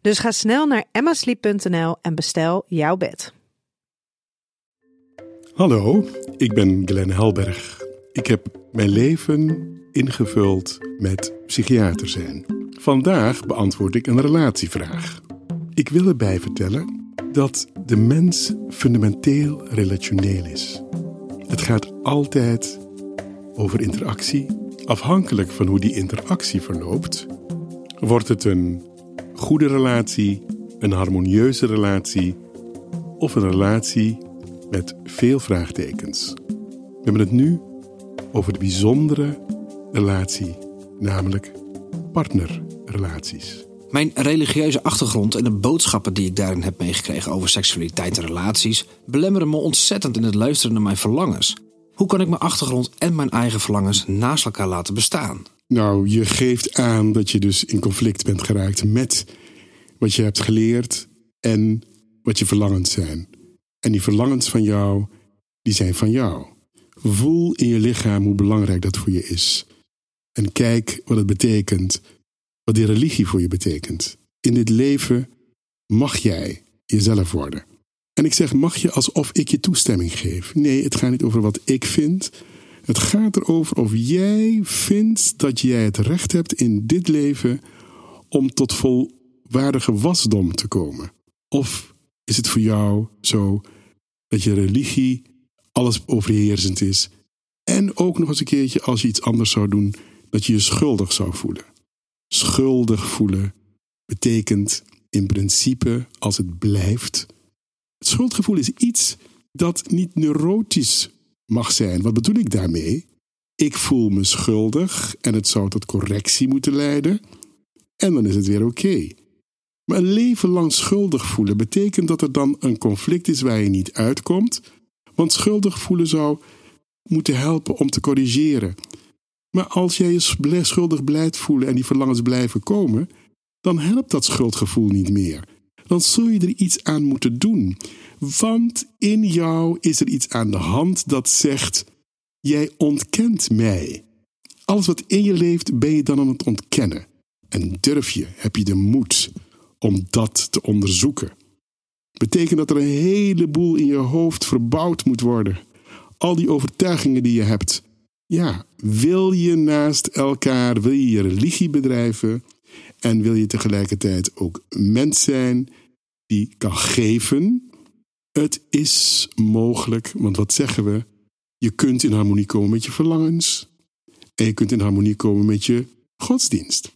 Dus ga snel naar emmasleep.nl en bestel jouw bed. Hallo, ik ben Glenn Helberg. Ik heb mijn leven ingevuld met psychiater zijn. Vandaag beantwoord ik een relatievraag. Ik wil erbij vertellen dat de mens fundamenteel relationeel is. Het gaat altijd over interactie. Afhankelijk van hoe die interactie verloopt, wordt het een goede relatie, een harmonieuze relatie of een relatie met veel vraagtekens. We hebben het nu over de bijzondere relatie, namelijk partnerrelaties. Mijn religieuze achtergrond en de boodschappen die ik daarin heb meegekregen over seksualiteit en relaties belemmeren me ontzettend in het luisteren naar mijn verlangens. Hoe kan ik mijn achtergrond en mijn eigen verlangens naast elkaar laten bestaan? Nou, je geeft aan dat je dus in conflict bent geraakt met wat je hebt geleerd en wat je verlangens zijn. En die verlangens van jou, die zijn van jou. Voel in je lichaam hoe belangrijk dat voor je is. En kijk wat het betekent, wat die religie voor je betekent. In dit leven mag jij jezelf worden. En ik zeg mag je alsof ik je toestemming geef. Nee, het gaat niet over wat ik vind. Het gaat erover of jij vindt dat jij het recht hebt in dit leven om tot volwaardige wasdom te komen. Of is het voor jou zo dat je religie alles overheersend is en ook nog eens een keertje als je iets anders zou doen, dat je je schuldig zou voelen. Schuldig voelen betekent in principe, als het blijft, het schuldgevoel is iets dat niet neurotisch mag zijn. Wat bedoel ik daarmee? Ik voel me schuldig en het zou tot correctie moeten leiden. En dan is het weer oké. Maar een leven lang schuldig voelen betekent dat er dan een conflict is waar je niet uitkomt. Want schuldig voelen zou moeten helpen om te corrigeren. Maar als jij je schuldig blijft voelen en die verlangens blijven komen, dan helpt dat schuldgevoel niet meer. Dan zul je er iets aan moeten doen. Want in jou is er iets aan de hand dat zegt: Jij ontkent mij. Alles wat in je leeft ben je dan aan het ontkennen. En durf je, heb je de moed om dat te onderzoeken. Betekent dat er een heleboel in je hoofd verbouwd moet worden. Al die overtuigingen die je hebt. Ja, wil je naast elkaar, wil je je religie bedrijven en wil je tegelijkertijd ook mens zijn die kan geven. Het is mogelijk, want wat zeggen we? Je kunt in harmonie komen met je verlangens en je kunt in harmonie komen met je godsdienst.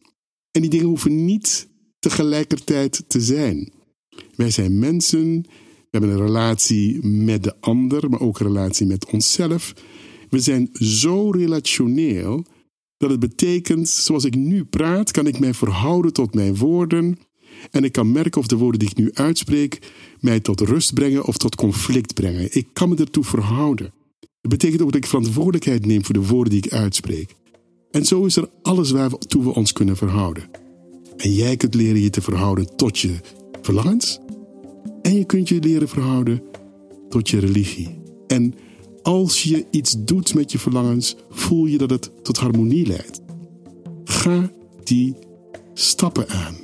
En die dingen hoeven niet tegelijkertijd te zijn. Wij zijn mensen, we hebben een relatie met de ander, maar ook een relatie met onszelf. We zijn zo relationeel dat het betekent, zoals ik nu praat, kan ik mij verhouden tot mijn woorden. En ik kan merken of de woorden die ik nu uitspreek mij tot rust brengen of tot conflict brengen. Ik kan me ertoe verhouden. Het betekent ook dat ik verantwoordelijkheid neem voor de woorden die ik uitspreek. En zo is er alles waartoe we ons kunnen verhouden. En jij kunt leren je te verhouden tot je verlangens. En je kunt je leren verhouden tot je religie. En als je iets doet met je verlangens, voel je dat het tot harmonie leidt. Ga die stappen aan.